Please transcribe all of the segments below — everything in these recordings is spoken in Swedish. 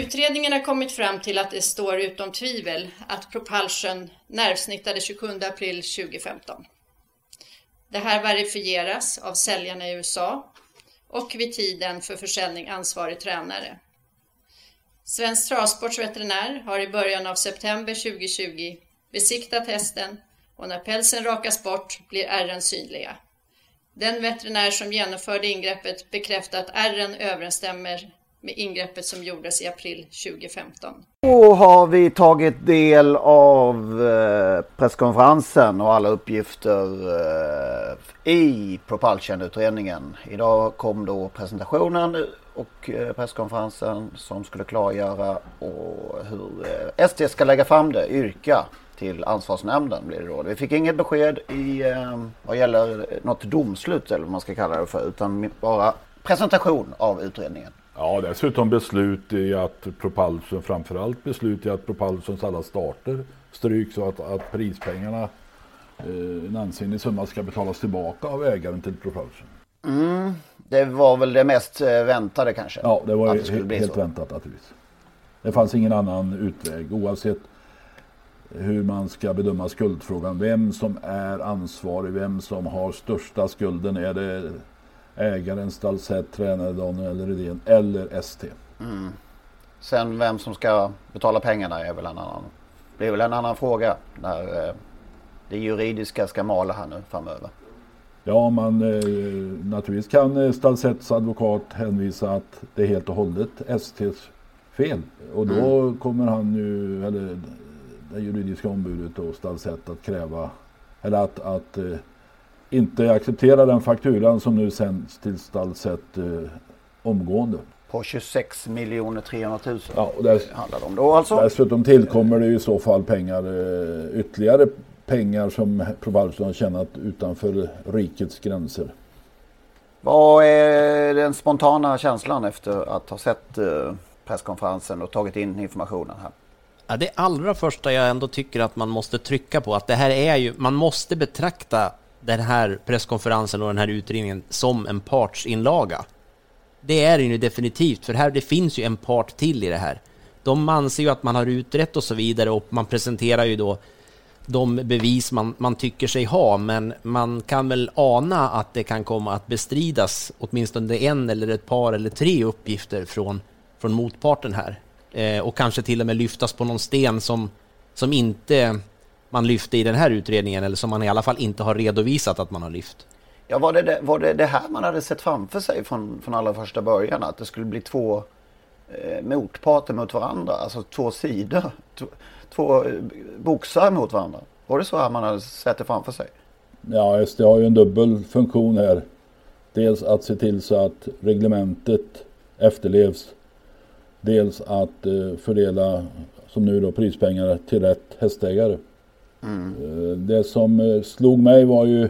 Utredningen har kommit fram till att det står utom tvivel att Propulsion nervsnittade 27 april 2015. Det här verifieras av säljarna i USA och vid tiden för försäljning ansvarig tränare. Svensk Travsports veterinär har i början av september 2020 besiktat hästen och när pälsen rakas bort blir ärren synliga. Den veterinär som genomförde ingreppet bekräftar att ärren överensstämmer med ingreppet som gjordes i april 2015. Då har vi tagit del av eh, presskonferensen och alla uppgifter eh, i Propulsion-utredningen. Idag kom då presentationen och eh, presskonferensen som skulle klargöra och hur SD ska lägga fram det, yrka till ansvarsnämnden blir det då. Vi fick inget besked i vad gäller något domslut eller vad man ska kalla det för utan bara presentation av utredningen. Ja, dessutom beslut i att Propulsion, framförallt beslut i att Propulsions alla starter stryks och att, att prispengarna, eh, en ansenlig summa, ska betalas tillbaka av ägaren till Propulsion. Mm, det var väl det mest eh, väntade kanske? Ja, det var det helt så. väntat naturligtvis. Det fanns ingen annan utväg oavsett hur man ska bedöma skuldfrågan. Vem som är ansvarig, vem som har största skulden. Är det ägaren Stalsett, tränare Daniel Redén eller ST. Mm. Sen vem som ska betala pengarna är väl en annan, det är väl en annan fråga när eh, det juridiska ska mala här nu framöver. Ja, man eh, naturligtvis kan eh, Stalsetts advokat hänvisa att det är helt och hållet STs fel. Och då mm. kommer han ju, eller det juridiska ombudet och Stalsett att kräva, eller att, att eh, inte acceptera den fakturan som nu sänds till Stalsett eh, omgående. På 26 miljoner 300 000 ja, och dess, handlar det om då alltså? Dessutom tillkommer det i så fall pengar, eh, ytterligare pengar som Provalsson har tjänat utanför rikets gränser. Vad är den spontana känslan efter att ha sett eh, presskonferensen och tagit in informationen här? Ja, det allra första jag ändå tycker att man måste trycka på att det här är ju, man måste betrakta den här presskonferensen och den här utredningen som en partsinlaga. Det är det ju definitivt, för här det finns ju en part till i det här. De anser ju att man har utrett och så vidare och man presenterar ju då de bevis man, man tycker sig ha, men man kan väl ana att det kan komma att bestridas åtminstone en eller ett par eller tre uppgifter från, från motparten här. Eh, och kanske till och med lyftas på någon sten som, som inte man lyfte i den här utredningen eller som man i alla fall inte har redovisat att man har lyft. Ja, var det, var det det här man hade sett framför sig från, från allra första början? Att det skulle bli två eh, motparter mot varandra, alltså två sidor, två, två eh, boxar mot varandra. Var det så här man hade sett det framför sig? Ja, SD har ju en dubbel funktion här. Dels att se till så att reglementet efterlevs. Dels att eh, fördela, som nu då, prispengar till rätt hästägare. Mm. Det som eh, slog mig var ju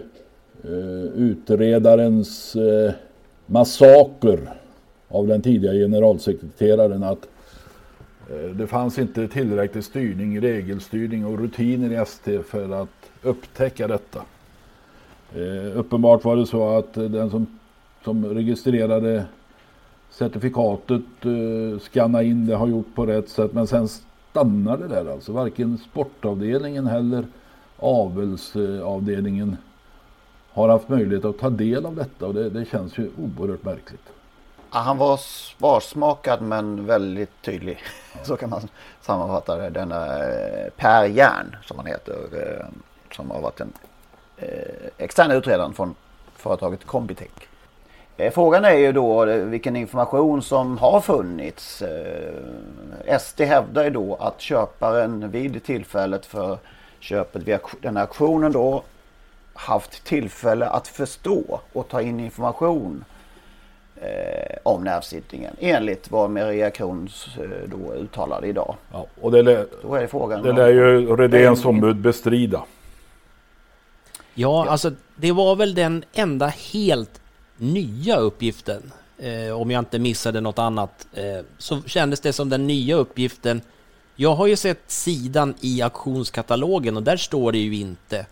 eh, utredarens massaker av den tidigare generalsekreteraren att det fanns inte tillräcklig styrning, regelstyrning och rutiner i ST för att upptäcka detta. uppenbart var det så att den som, som registrerade certifikatet skanna in det har gjort på rätt sätt men sen stannar det där alltså. Varken sportavdelningen eller avelsavdelningen har haft möjlighet att ta del av detta och det, det känns ju oerhört märkligt. Ja, han var sparsmakad men väldigt tydlig. Så kan man sammanfatta det. Denna eh, Per Järn som han heter. Eh, som har varit en eh, extern utredare från företaget Combitech. Eh, frågan är ju då eh, vilken information som har funnits. Eh, SD hävdar ju då att köparen vid tillfället för köpet via den här auktionen då haft tillfälle att förstå och ta in information eh, om nervsittningen enligt vad Maria Krons eh, då uttalade idag. Ja, och det lär, då är frågan det lär ju Redéns ombud bestrida. Ja, ja, alltså det var väl den enda helt nya uppgiften. Eh, om jag inte missade något annat. Eh, så kändes det som den nya uppgiften. Jag har ju sett sidan i auktionskatalogen och där står det ju inte.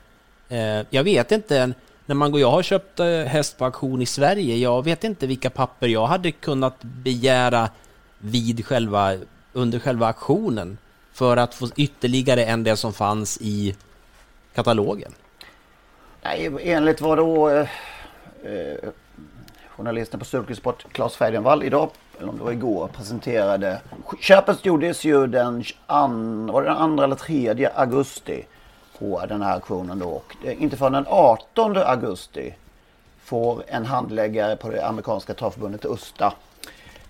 Eh, jag vet inte när man går, jag har köpt eh, häst på auktion i Sverige, jag vet inte vilka papper jag hade kunnat begära vid själva, under själva auktionen för att få ytterligare än det som fanns i katalogen. Nej, enligt vad då eh, eh journalisten på Sulkesport Claes Färgenvall, idag, eller om det var igår, presenterade. Köpet gjordes ju den, an, var det den andra eller tredje augusti på den här auktionen då. Och inte förrän den 18 augusti får en handläggare på det amerikanska travförbundet USTA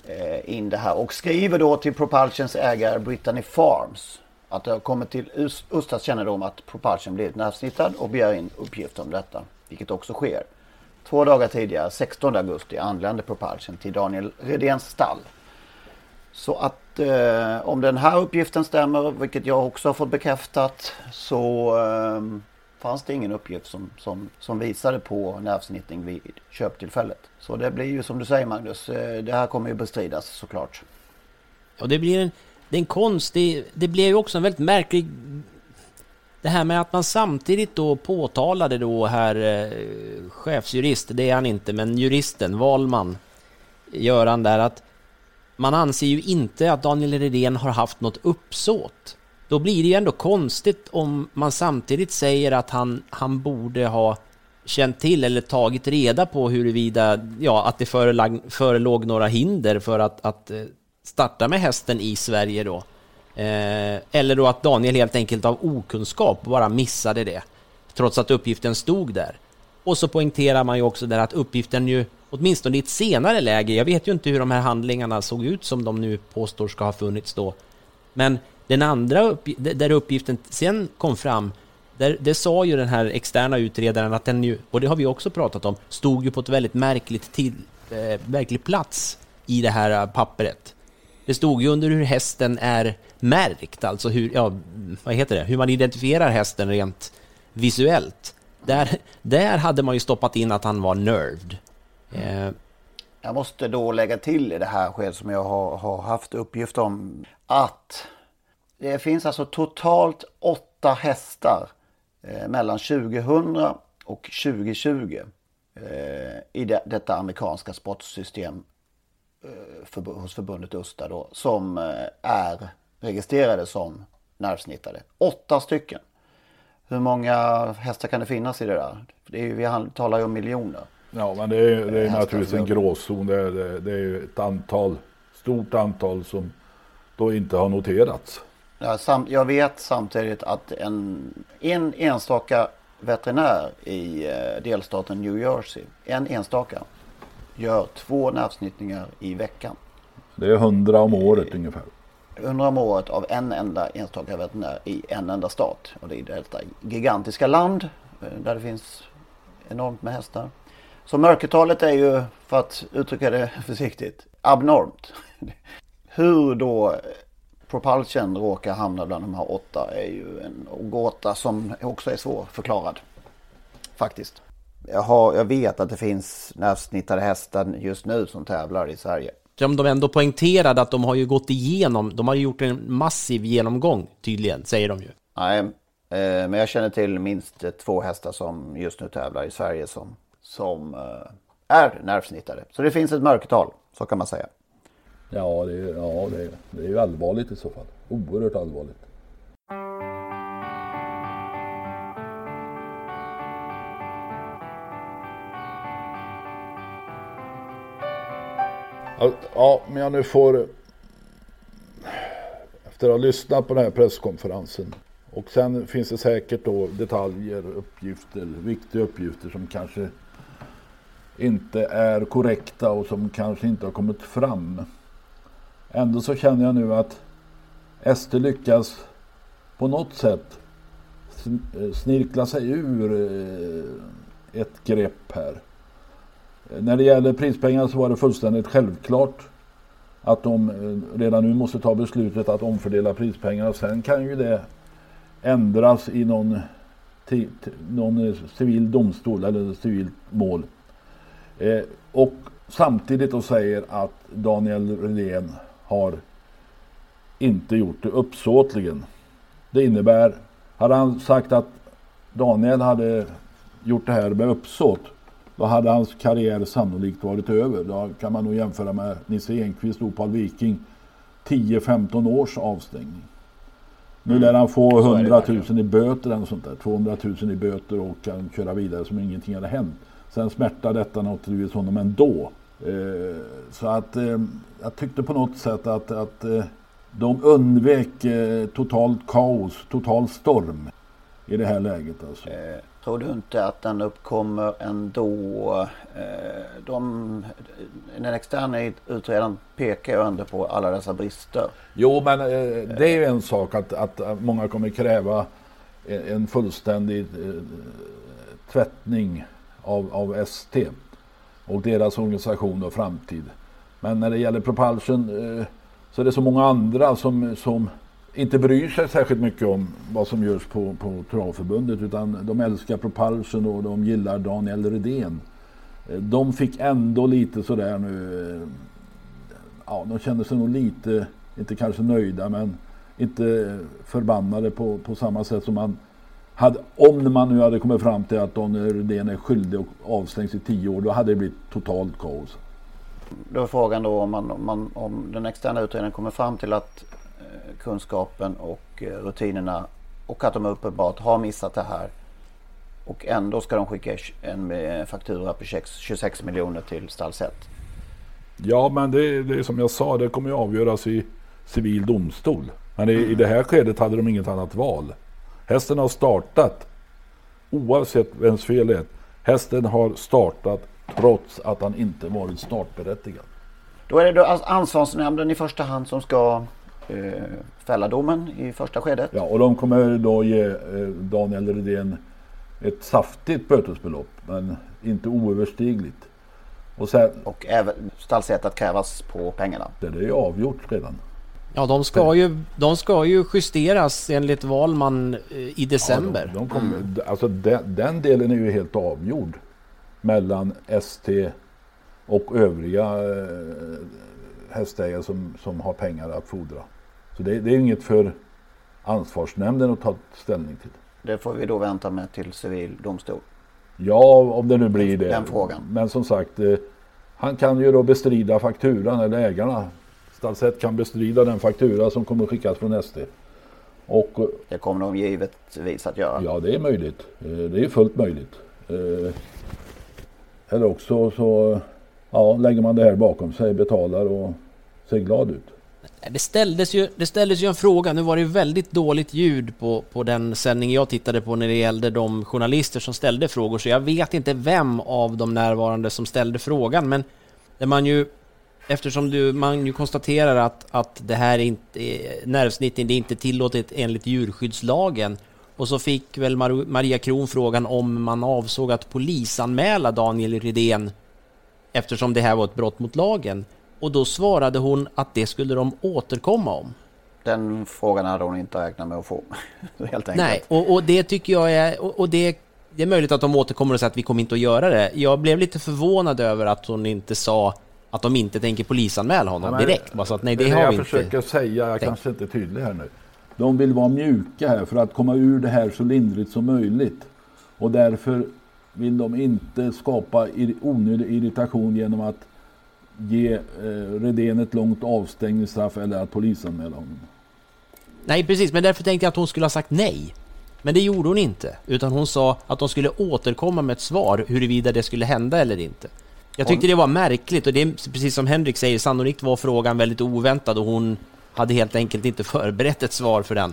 eh, in det här och skriver då till Propulsions ägare Brittany Farms att det har kommit till USTAs kännedom att Propulsion blivit nervsnittad och begär in uppgifter om detta, vilket också sker. Två dagar tidigare, 16 augusti, anlände Propulsion till Daniel Redéns stall. Så att eh, om den här uppgiften stämmer, vilket jag också har fått bekräftat, så eh, fanns det ingen uppgift som, som, som visade på nervsnittning vid köptillfället. Så det blir ju som du säger Magnus, eh, det här kommer ju bestridas såklart. Ja, det blir en, det är en konstig... det, det blir ju också en väldigt märklig det här med att man samtidigt då påtalade då här eh, chefsjurist, det är han inte, men juristen, Valman, Göran där, att man anser ju inte att Daniel Redén har haft något uppsåt. Då blir det ju ändå konstigt om man samtidigt säger att han, han borde ha känt till eller tagit reda på huruvida, ja, att det förelag, förelåg några hinder för att, att eh, starta med hästen i Sverige då. Eh, eller då att Daniel helt enkelt av okunskap bara missade det, trots att uppgiften stod där. Och så poängterar man ju också där att uppgiften ju, åtminstone i ett senare läge, jag vet ju inte hur de här handlingarna såg ut som de nu påstår ska ha funnits då, men den andra upp, där uppgiften sen kom fram, där, det sa ju den här externa utredaren att den ju, och det har vi också pratat om, stod ju på ett väldigt märkligt, till, eh, märklig plats i det här eh, pappret. Det stod ju under hur hästen är märkt, alltså hur, ja, vad heter det, hur man identifierar hästen rent visuellt. Där, där hade man ju stoppat in att han var nerved. Eh. Jag måste då lägga till i det här skedet som jag har, har haft uppgift om att det finns alltså totalt åtta hästar eh, mellan 2000 och 2020 eh, i det, detta amerikanska sportsystem för, hos förbundet USTA då, som eh, är registrerade som nervsnittade. Åtta stycken. Hur många hästar kan det finnas i det där? Det är vi talar ju om miljoner. Ja, men det är, det är naturligtvis en gråzon. Det är, det, det är ett antal, stort antal som då inte har noterats. Ja, sam, jag vet samtidigt att en, en enstaka veterinär i eh, delstaten New Jersey, en enstaka, gör två nervsnittningar i veckan. Det är hundra om året ungefär. 100 om året av en enda enstaka veterinär i en enda stat. Och det är detta gigantiska land eh, där det finns enormt med hästar. Så mörkertalet är ju, för att uttrycka det försiktigt, abnormt. Hur då Propulsion råkar hamna bland de här åtta är ju en gåta som också är svårförklarad. Faktiskt. Jag, har, jag vet att det finns närsnittade hästar just nu som tävlar i Sverige som de ändå poängterade att de har ju gått igenom, de har gjort en massiv genomgång tydligen, säger de ju. Nej, eh, men jag känner till minst två hästar som just nu tävlar i Sverige som, som eh, är nervsnittade. Så det finns ett mörkertal, så kan man säga. Ja, det är, ja, det är, det är ju allvarligt i så fall. Oerhört allvarligt. Ja, men jag nu får... Efter att ha lyssnat på den här presskonferensen. Och sen finns det säkert då detaljer, uppgifter, viktiga uppgifter som kanske inte är korrekta och som kanske inte har kommit fram. Ändå så känner jag nu att SD lyckas på något sätt eh, snirkla sig ur eh, ett grepp här. När det gäller prispengar så var det fullständigt självklart att de eh, redan nu måste ta beslutet att omfördela prispengarna. Sen kan ju det ändras i någon, någon eh, civil domstol eller civilt mål. Eh, och samtidigt då säger att Daniel Redén har inte gjort det uppsåtligen. Det innebär, hade han sagt att Daniel hade gjort det här med uppsåt då hade hans karriär sannolikt varit över. Då kan man nog jämföra med Nisse Enqvist och Paul Viking. 10-15 års avstängning. Nu mm. lär han få 100 000 i böter eller sånt där. 200 000 i böter och kan köra vidare som ingenting hade hänt. Sen smärtar detta naturligtvis honom ändå. Eh, så att eh, jag tyckte på något sätt att, att eh, de undvek totalt kaos, total storm i det här läget. Alltså. Tror du inte att den uppkommer ändå? Eh, de, den externa utredaren pekar ju ändå på alla dessa brister. Jo, men eh, det är ju en sak att, att många kommer kräva en fullständig eh, tvättning av, av ST och deras organisation och framtid. Men när det gäller Propulsion så är det så många andra som, som inte bryr sig särskilt mycket om vad som görs på, på Travförbundet utan de älskar Propulsion och de gillar Daniel Redén. Eh, de fick ändå lite sådär nu, eh, ja de kände sig nog lite, inte kanske nöjda men inte förbannade på, på samma sätt som man hade, om man nu hade kommit fram till att Daniel Redén är skyldig och avstängs i tio år, då hade det blivit totalt kaos. Då är frågan då om, man, om, man, om den externa utredningen kommer fram till att kunskapen och eh, rutinerna och att de uppenbart har missat det här och ändå ska de skicka en eh, faktura på 26 miljoner till Stalsett. Ja, men det, det är som jag sa, det kommer ju avgöras i civil domstol. Men i, i det här skedet hade de inget annat val. Hästen har startat oavsett vems fel det är. Hästen har startat trots att han inte varit startberättigad. Då är det då ansvarsnämnden i första hand som ska fälla domen i första skedet. Ja, och de kommer då ge eh, Daniel Redén ett saftigt bötesbelopp, men inte oöverstigligt. Och, sen, och även stallsätt att krävas på pengarna. Det är avgjort redan. Ja, de ska, ju, de ska ju justeras enligt Valman eh, i december. Ja, de, de kommer, mm. alltså den, den, delen är ju helt avgjord mellan ST och övriga eh, hästägare som, som har pengar att fordra. Så det, det är inget för ansvarsnämnden att ta ställning till. Det får vi då vänta med till civil domstol. Ja, om det nu blir det. Den frågan. Men som sagt, eh, han kan ju då bestrida fakturan eller ägarna Stalsett kan bestrida den faktura som kommer skickas från SD. Och, eh, det kommer de givetvis att göra. Ja, det är möjligt. Eh, det är fullt möjligt. Eh, eller också så ja, lägger man det här bakom sig, betalar och ser glad ut. Eh, det ställdes, ju, det ställdes ju en fråga, nu var det väldigt dåligt ljud på, på den sändning jag tittade på när det gällde de journalister som ställde frågor, så jag vet inte vem av de närvarande som ställde frågan, men där man ju Eftersom du, man ju konstaterar att, att det här inte, eh, nervsnittning det är inte tillåtet enligt djurskyddslagen. Och så fick väl Mar Maria Kron frågan om man avsåg att polisanmäla Daniel Redén eftersom det här var ett brott mot lagen. Och då svarade hon att det skulle de återkomma om. Den frågan hade hon inte räknat med att få. Helt enkelt. Nej, och, och det tycker jag är... Och, och det, det är möjligt att de återkommer och säger att vi kommer inte att göra det. Jag blev lite förvånad över att hon inte sa att de inte tänker polisanmäla honom ja, direkt. Bara så att nej, det, det har jag vi försöker säga, jag tänkt. kanske inte är tydlig här nu. De vill vara mjuka här för att komma ur det här så lindrigt som möjligt. Och därför vill de inte skapa onödig irritation genom att ge eh, Redén ett långt avstängningsstraff eller att polisanmäla honom. Nej, precis, men därför tänkte jag att hon skulle ha sagt nej. Men det gjorde hon inte, utan hon sa att de skulle återkomma med ett svar huruvida det skulle hända eller inte. Jag tyckte det var märkligt och det är precis som Henrik säger, sannolikt var frågan väldigt oväntad och hon hade helt enkelt inte förberett ett svar för den.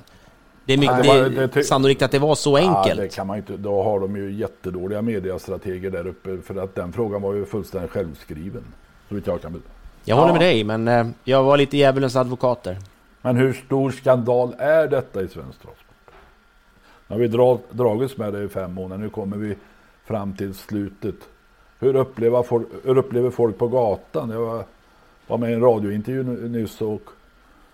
Det är, mycket, Nej, det det- sannolikt att det var så Ja, enkelt. det kan man inte. Då har de ju jättedåliga mediastrateger där uppe. För att den frågan var ju fullständigt självskriven. Så vitt jag kan bedöma. Jag håller med dig, men eh, jag var lite djävulens advokat där. Men hur stor skandal är detta i svensk travsport? Nu har vi dra, dragits med det i fem månader. Nu kommer vi fram till slutet. Hur upplever folk, hur upplever folk på gatan? Jag var, var med i en radiointervju ny- nyss och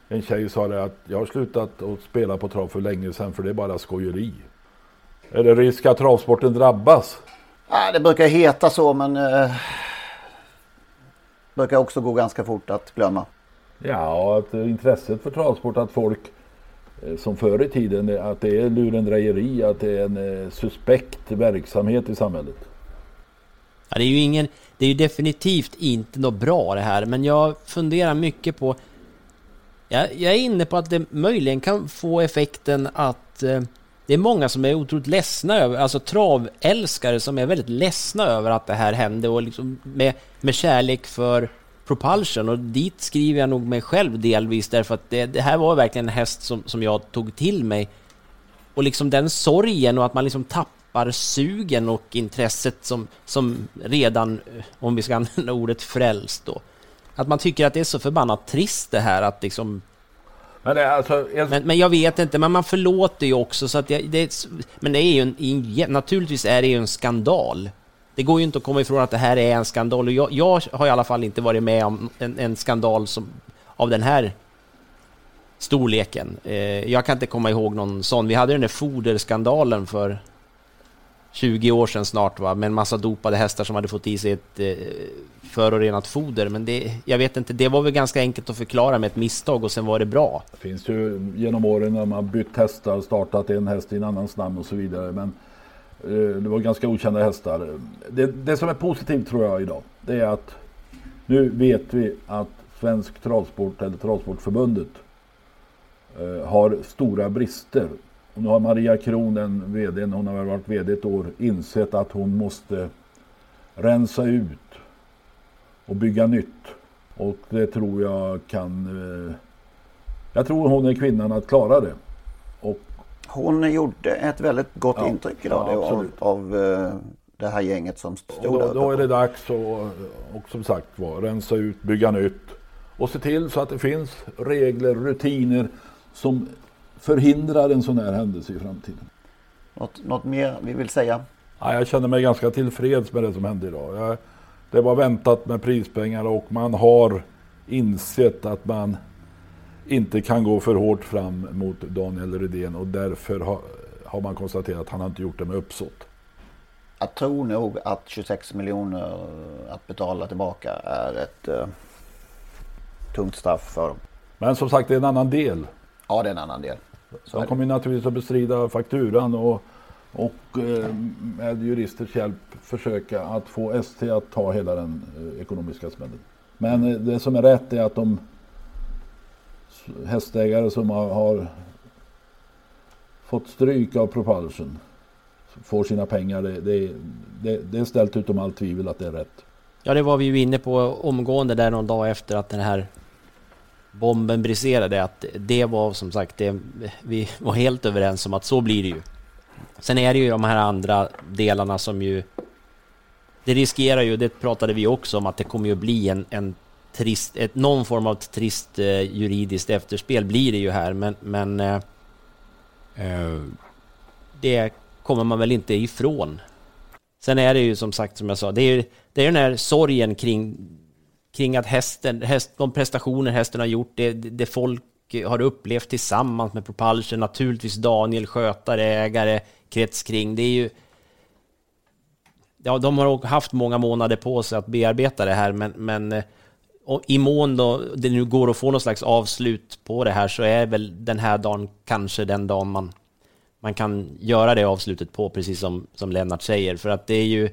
en tjej sa det att jag har slutat att spela på trav för länge sedan för det är bara skojeri. Är det risk att travsporten drabbas? Ja, det brukar heta så men eh, brukar också gå ganska fort att glömma. Ja, att intresset för travsport, att folk eh, som förr i tiden, eh, att det är lurendrejeri, att det är en eh, suspekt verksamhet i samhället. Ja, det är ju ingen, det är ju definitivt inte något bra det här, men jag funderar mycket på... Jag, jag är inne på att det möjligen kan få effekten att eh, det är många som är otroligt ledsna över, alltså travälskare som är väldigt ledsna över att det här hände och liksom med, med kärlek för Propulsion och dit skriver jag nog mig själv delvis därför att det, det här var verkligen en häst som, som jag tog till mig och liksom den sorgen och att man liksom tappar sugen och intresset som, som redan, om vi ska använda ordet frälst då. Att man tycker att det är så förbannat trist det här att liksom men det alltså, jag... men, men jag vet inte, men man förlåter ju också så att jag, det, Men det är ju en, en, naturligtvis är det ju en skandal. Det går ju inte att komma ifrån att det här är en skandal och jag, jag har i alla fall inte varit med om en, en skandal som, av den här storleken. Eh, jag kan inte komma ihåg någon sån. Vi hade den där foderskandalen för 20 år sedan snart va, med en massa dopade hästar som hade fått i sig ett eh, förorenat foder. Men det, jag vet inte, det var väl ganska enkelt att förklara med ett misstag och sen var det bra. det finns ju genom åren när man bytt hästar, startat en häst i en annans namn och så vidare. Men eh, det var ganska okända hästar. Det, det som är positivt tror jag idag, det är att nu vet vi att Svensk Travsport eller Travsportförbundet eh, har stora brister. Och nu har Maria Kron, en VD, hon har väl varit VD ett år, insett att hon måste rensa ut och bygga nytt. Och det tror jag kan... Eh, jag tror hon är kvinnan att klara det. Och Hon gjorde ett väldigt gott Ja, intryck idag ja, av, av eh, det här gänget som stod Och där då, då är det dags att och som sagt var, rensa ut, bygga nytt och se till så att det finns regler, rutiner som förhindrar en sån här händelse i framtiden. Något, något mer vi vill säga? Ja, jag känner mig ganska tillfreds med det som hände idag. Jag, det var väntat med prispengar och man har insett att man inte kan gå för hårt fram mot Daniel Redén och därför har, har man konstaterat att han har inte gjort det med uppsåt. Jag tror nog att 26 miljoner att betala tillbaka är ett eh, tungt straff för dem. Men som sagt, det är en annan del. Ja, det är en annan del. Så De kommer ju naturligtvis att bestrida fakturan och, och eh, med juristers hjälp försöka att få ST att ta hela den eh, ekonomiska smällen. Men eh, det som är rätt är att de hästägare som har, har fått stryk av Propulsion får sina pengar. Det, det, det, det är ställt utom allt tvivel att det är rätt. Ja, det var vi ju inne på omgående där någon dag efter att den här bomben briserade. Att det var som sagt, det, vi var helt överens om att så blir det ju. Sen är det ju de här andra delarna som ju... Det riskerar ju, det pratade vi också om, att det kommer ju bli en, en trist, ett, någon form av trist eh, juridiskt efterspel blir det ju här, men, men eh, eh, det kommer man väl inte ifrån. Sen är det ju som sagt, som jag sa, det är ju det är den här sorgen kring, kring att hästen, häst, de prestationer hästen har gjort, det, det folk har upplevt tillsammans med Propulsion, naturligtvis Daniel, skötare, ägare, krets kring. Det är ju... Ja, de har haft många månader på sig att bearbeta det här, men, men eh, och i mån då det nu går att få någon slags avslut på det här så är väl den här dagen kanske den dagen man, man kan göra det avslutet på, precis som, som Lennart säger. För att det är ju...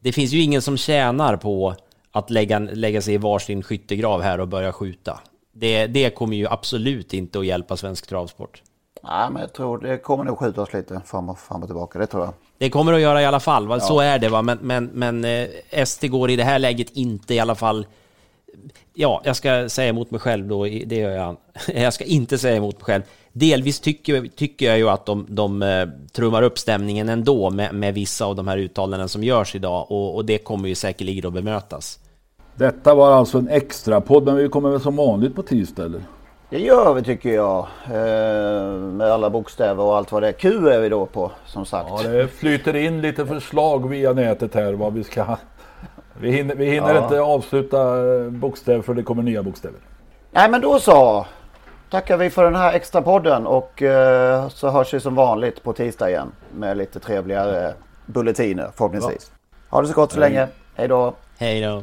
Det finns ju ingen som tjänar på att lägga, lägga sig i varsin skyttegrav här och börja skjuta. Det, det kommer ju absolut inte att hjälpa svensk travsport. Nej, men jag tror det kommer nog skjuta oss lite fram och, fram och tillbaka. Det tror jag. Det kommer att göra i alla fall, va? så är det va. Men, men, men eh, SD går i det här läget inte i alla fall ja, jag ska säga emot mig själv då, det gör jag. Jag ska inte säga emot mig själv. Delvis tycker, tycker jag ju att de, de uh, trummar upp stämningen ändå med, med vissa av de här uttalanden som görs idag och, och det kommer ju säkerligen att bemötas. Detta var alltså en extra podd men vi kommer väl som vanligt på tisdag eller? Det gör vi tycker jag. Eh, med alla bokstäver och allt vad det är. Q är vi då på som sagt. Ja, det flyter in lite förslag via nätet här vad vi ska... Vi hinner, vi hinner Ja. inte avsluta eh, bokstäver för det kommer nya bokstäver. Nej men då så. Tackar vi för den här extra podden och eh, så hörs vi som vanligt på tisdag igen. Med lite trevligare bulletiner förhoppningsvis. Ha det så gott så länge. Hej då. Hej då.